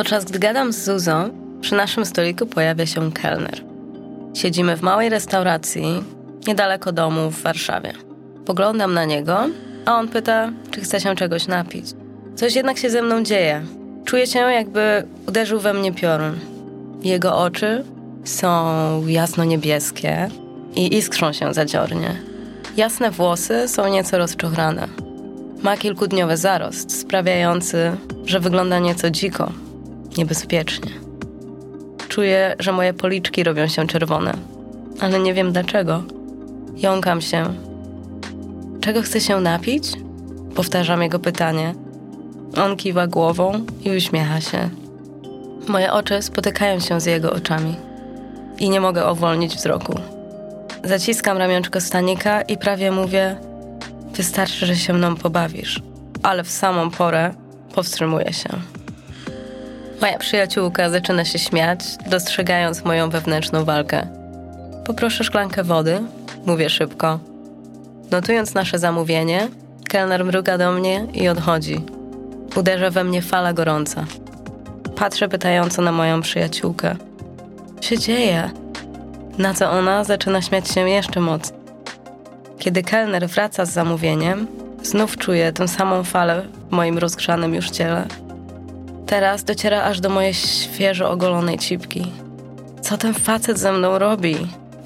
Podczas gdy gadam z Zuzą, przy naszym stoliku pojawia się kelner. Siedzimy w małej restauracji niedaleko domu w Warszawie. Poglądam na niego, a on pyta, czy chce się czegoś napić. Coś jednak się ze mną dzieje. Czuję się, jakby uderzył we mnie piorun. Jego oczy są jasno-niebieskie i iskrzą się zadziornie. Jasne włosy są nieco rozczochrane. Ma kilkudniowy zarost, sprawiający, że wygląda nieco dziko, niebezpiecznie. Czuję, że moje policzki robią się czerwone, ale nie wiem dlaczego. Jąkam się. Czego chce się napić? Powtarzam jego pytanie. On kiwa głową i uśmiecha się. Moje oczy spotykają się z jego oczami i nie mogę uwolnić wzroku. Zaciskam ramionczko stanika i prawie mówię: Wystarczy, że się mną pobawisz, ale w samą porę powstrzymuję się. Moja przyjaciółka zaczyna się śmiać, dostrzegając moją wewnętrzną walkę. Poproszę szklankę wody, mówię szybko. Notując nasze zamówienie, kelner mruga do mnie i odchodzi. Uderza we mnie fala gorąca. Patrzę pytająco na moją przyjaciółkę. Co się dzieje? Na co ona zaczyna śmiać się jeszcze mocniej. Kiedy kelner wraca z zamówieniem, znów czuję tę samą falę w moim rozgrzanym już ciele. Teraz dociera aż do mojej świeżo ogolonej cipki. Co ten facet ze mną robi?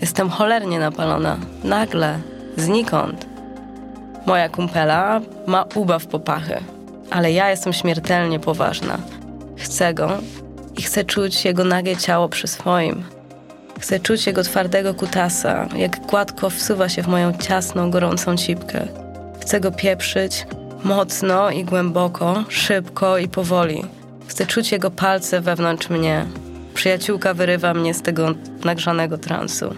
Jestem cholernie napalona. Nagle, znikąd. Moja kumpela ma ubaw popachy, ale ja jestem śmiertelnie poważna. Chcę go i chcę czuć jego nagie ciało przy swoim. Chcę czuć jego twardego kutasa, jak gładko wsuwa się w moją ciasną, gorącą cipkę. Chcę go pieprzyć mocno i głęboko, szybko i powoli. Chcę czuć jego palce wewnątrz mnie. Przyjaciółka wyrywa mnie z tego nagrzanego transu.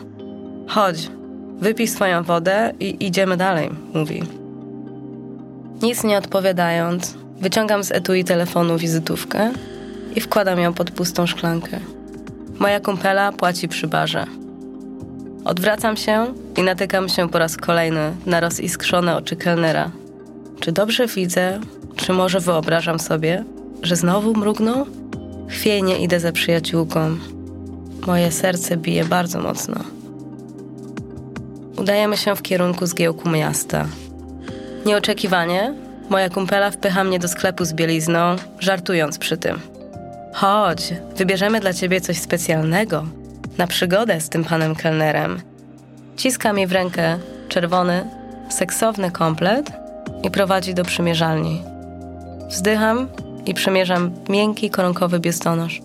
Chodź, wypij swoją wodę i idziemy dalej, mówi. Nic nie odpowiadając, wyciągam z etui telefonu wizytówkę i wkładam ją pod pustą szklankę. Moja kumpela płaci przy barze. Odwracam się i natykam się po raz kolejny na roziskrzone oczy kelnera. Czy dobrze widzę, czy może wyobrażam sobie, że znowu mrugnął? Chwiejnie idę za przyjaciółką. Moje serce bije bardzo mocno. Udajemy się w kierunku zgiełku miasta. Nieoczekiwanie moja kumpela wpycha mnie do sklepu z bielizną, żartując przy tym. Chodź, wybierzemy dla ciebie coś specjalnego. Na przygodę z tym panem kelnerem. Ciska mi w rękę czerwony, seksowny komplet i prowadzi do przymierzalni. Wzdycham i przemierzam miękki, koronkowy biustonosz.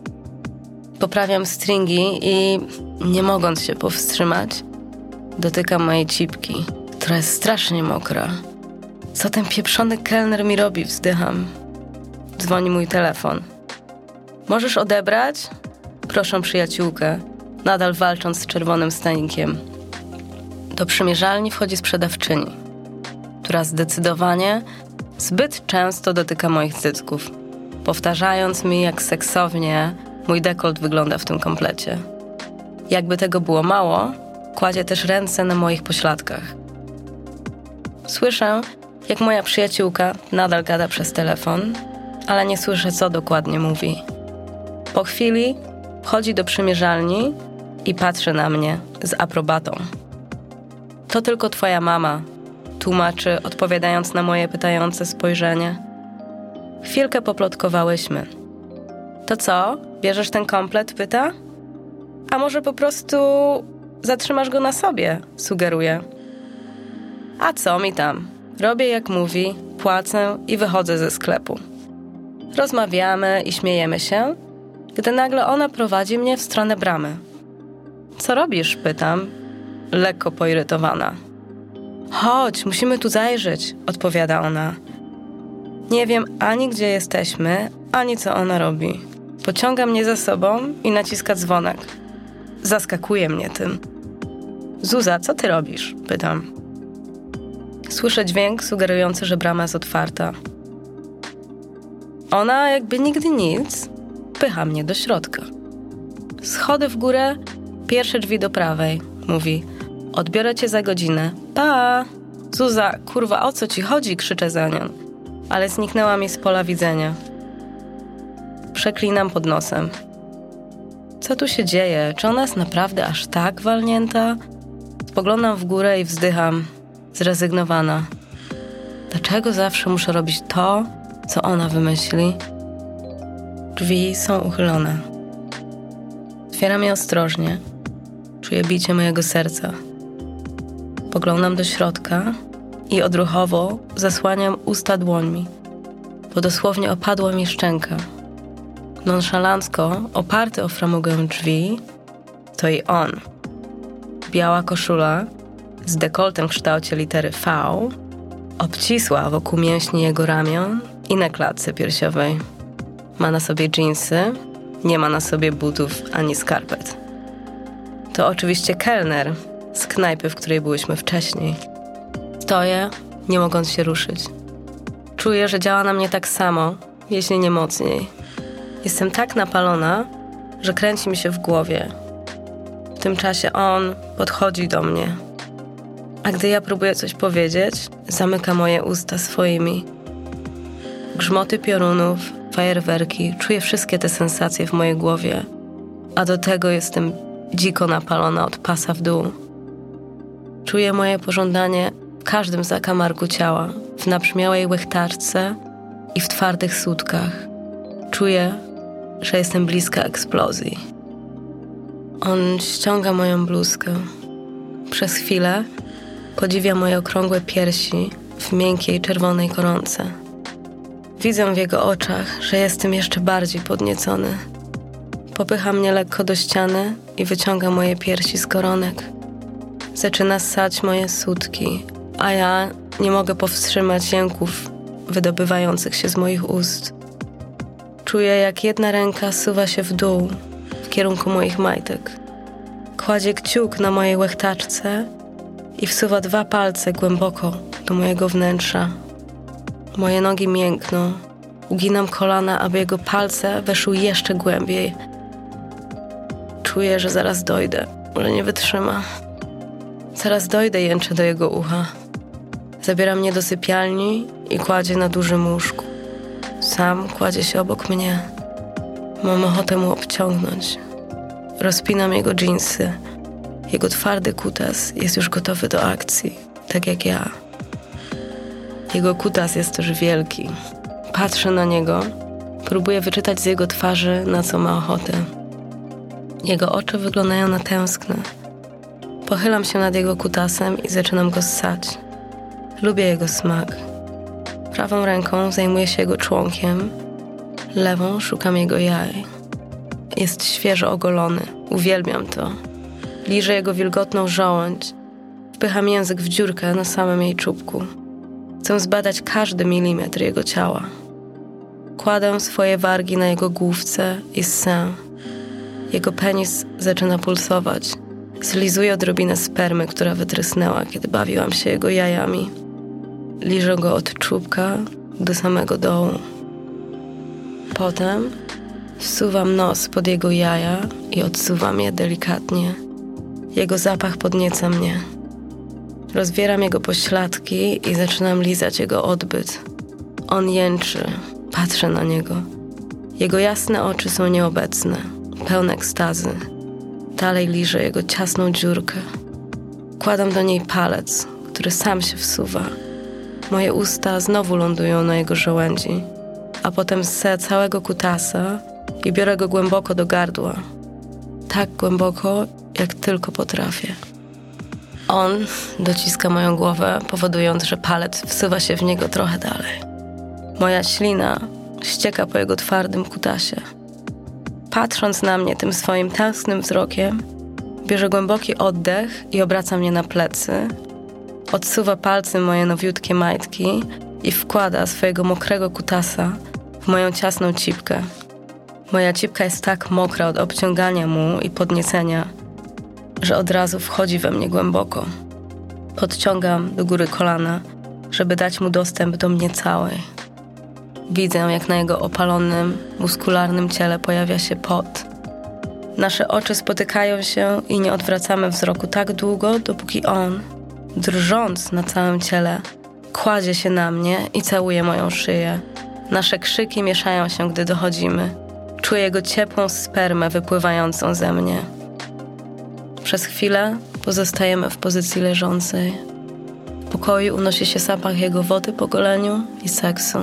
Poprawiam stringi i, nie mogąc się powstrzymać, dotykam mojej cipki, która jest strasznie mokra. Co ten pieprzony kelner mi robi? Wzdycham. Dzwoni mój telefon. Możesz odebrać? Proszę przyjaciółkę, nadal walcząc z czerwonym stanikiem. Do przymierzalni wchodzi sprzedawczyni, która zdecydowanie zbyt często dotyka moich cycków, powtarzając mi, jak seksownie mój dekolt wygląda w tym komplecie. Jakby tego było mało, kładzie też ręce na moich pośladkach. Słyszę, jak moja przyjaciółka nadal gada przez telefon, ale nie słyszę, co dokładnie mówi. Po chwili wchodzi do przymierzalni i patrzy na mnie z aprobatą. To tylko twoja mama, tłumaczy, odpowiadając na moje pytające spojrzenie. Chwilkę poplotkowałyśmy. To co? Bierzesz ten komplet? pyta. A może po prostu zatrzymasz go na sobie? sugeruje. A co mi tam? Robię jak mówi, płacę i wychodzę ze sklepu. Rozmawiamy i śmiejemy się, gdy nagle ona prowadzi mnie w stronę bramy. Co robisz? pytam, lekko poirytowana. Chodź, musimy tu zajrzeć, odpowiada ona. Nie wiem ani gdzie jesteśmy, ani co ona robi. Pociąga mnie za sobą i naciska dzwonek. Zaskakuje mnie tym. Zuza, co ty robisz? pytam. Słyszę dźwięk sugerujący, że brama jest otwarta. Ona, jakby nigdy nic, wpycha mnie do środka. Schody w górę, pierwsze drzwi do prawej, mówi. Odbiorę cię za godzinę. Pa! Zuza, kurwa, o co ci chodzi? krzyczę za nią. Ale zniknęła mi z pola widzenia. Przeklinam pod nosem. Co tu się dzieje? Czy ona jest naprawdę aż tak walnięta? Spoglądam w górę i wzdycham, zrezygnowana. Dlaczego zawsze muszę robić to, co ona wymyśli? Drzwi są uchylone. Otwieram je ostrożnie. Czuję bicie mojego serca. Poglądam do środka i odruchowo zasłaniam usta dłońmi, bo dosłownie opadła mi szczęka. Nonszalancko, oparty o framugę drzwi, to i on. Biała koszula z dekoltem w kształcie litery V, obcisła wokół mięśni jego ramion i na klatce piersiowej. Ma na sobie dżinsy, nie ma na sobie butów ani skarpet. To oczywiście kelner z knajpy, w której byłyśmy wcześniej. Stoję, nie mogąc się ruszyć. Czuję, że działa na mnie tak samo, jeśli nie mocniej. Jestem tak napalona, że kręci mi się w głowie. W tym czasie on podchodzi do mnie. A gdy ja próbuję coś powiedzieć, zamyka moje usta swoimi. Grzmoty piorunów, fajerwerki, czuję wszystkie te sensacje w mojej głowie, a do tego jestem dziko napalona od pasa w dół. Czuję moje pożądanie w każdym zakamarku ciała, w nabrzmiałej łechtarce i w twardych sutkach. Czuję, że jestem bliska eksplozji. On ściąga moją bluzkę. Przez chwilę podziwia moje okrągłe piersi w miękkiej czerwonej koronce. Widzę w jego oczach, że jestem jeszcze bardziej podniecony. Popycha mnie lekko do ściany i wyciąga moje piersi z koronek. Zaczyna ssać moje sutki, a ja nie mogę powstrzymać jęków wydobywających się z moich ust. Czuję, jak jedna ręka suwa się w dół, w kierunku moich majtek. Kładzie kciuk na mojej łechtaczce i wsuwa dwa palce głęboko do mojego wnętrza. Moje nogi miękną. Uginam kolana, aby jego palce weszły jeszcze głębiej. Czuję, że zaraz dojdę, że nie wytrzyma. Zaraz dojdę, jęczę do jego ucha. Zabiera mnie do sypialni i kładzie na dużym łóżku. Sam kładzie się obok mnie. Mam ochotę mu obciągnąć. Rozpinam jego dżinsy. Jego twardy kutas jest już gotowy do akcji, tak jak ja. Jego kutas jest też wielki. Patrzę na niego, próbuję wyczytać z jego twarzy, na co ma ochotę. Jego oczy wyglądają na tęskne. Pochylam się nad jego kutasem i zaczynam go ssać. Lubię jego smak. Prawą ręką zajmuję się jego członkiem, lewą szukam jego jaj. Jest świeżo ogolony, uwielbiam to. Liżę jego wilgotną żołądź, wpycham język w dziurkę na samym jej czubku. Chcę zbadać każdy milimetr jego ciała. Kładę swoje wargi na jego główce i ssę. Jego penis zaczyna pulsować. Zlizuję odrobinę spermy, która wytrysnęła, kiedy bawiłam się jego jajami. Liżę go od czubka do samego dołu. Potem wsuwam nos pod jego jaja i odsuwam je delikatnie. Jego zapach podnieca mnie. Rozwieram jego pośladki i zaczynam lizać jego odbyt. On jęczy, patrzę na niego. Jego jasne oczy są nieobecne, pełne ekstazy. Dalej liżę jego ciasną dziurkę. Kładam do niej palec, który sam się wsuwa. Moje usta znowu lądują na jego żołędzi, a potem ssę całego kutasa i biorę go głęboko do gardła. Tak głęboko, jak tylko potrafię. On dociska moją głowę, powodując, że palec wsuwa się w niego trochę dalej. Moja ślina ścieka po jego twardym kutasie. Patrząc na mnie tym swoim tęsknym wzrokiem, bierze głęboki oddech i obraca mnie na plecy. Odsuwa palcem moje nowiutkie majtki i wkłada swojego mokrego kutasa w moją ciasną cipkę. Moja cipka jest tak mokra od obciągania mu i podniecenia, że od razu wchodzi we mnie głęboko. Podciągam do góry kolana, żeby dać mu dostęp do mnie całej. Widzę, jak na jego opalonym, muskularnym ciele pojawia się pot. Nasze oczy spotykają się i nie odwracamy wzroku tak długo, dopóki on, drżąc na całym ciele, kładzie się na mnie i całuje moją szyję. Nasze krzyki mieszają się, gdy dochodzimy. Czuję jego ciepłą spermę wypływającą ze mnie. Przez chwilę pozostajemy w pozycji leżącej. W pokoju unosi się zapach jego wody po goleniu i seksu.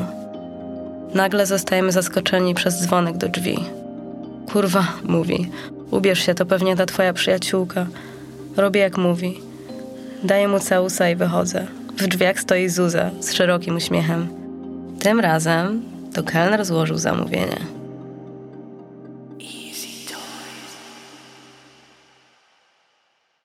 Nagle zostajemy zaskoczeni przez dzwonek do drzwi. Kurwa, mówi. Ubierz się, to pewnie ta twoja przyjaciółka. Robię jak mówi. Daję mu całusa i wychodzę. W drzwiach stoi Zuza z szerokim uśmiechem. Tym razem to kelner złożył zamówienie.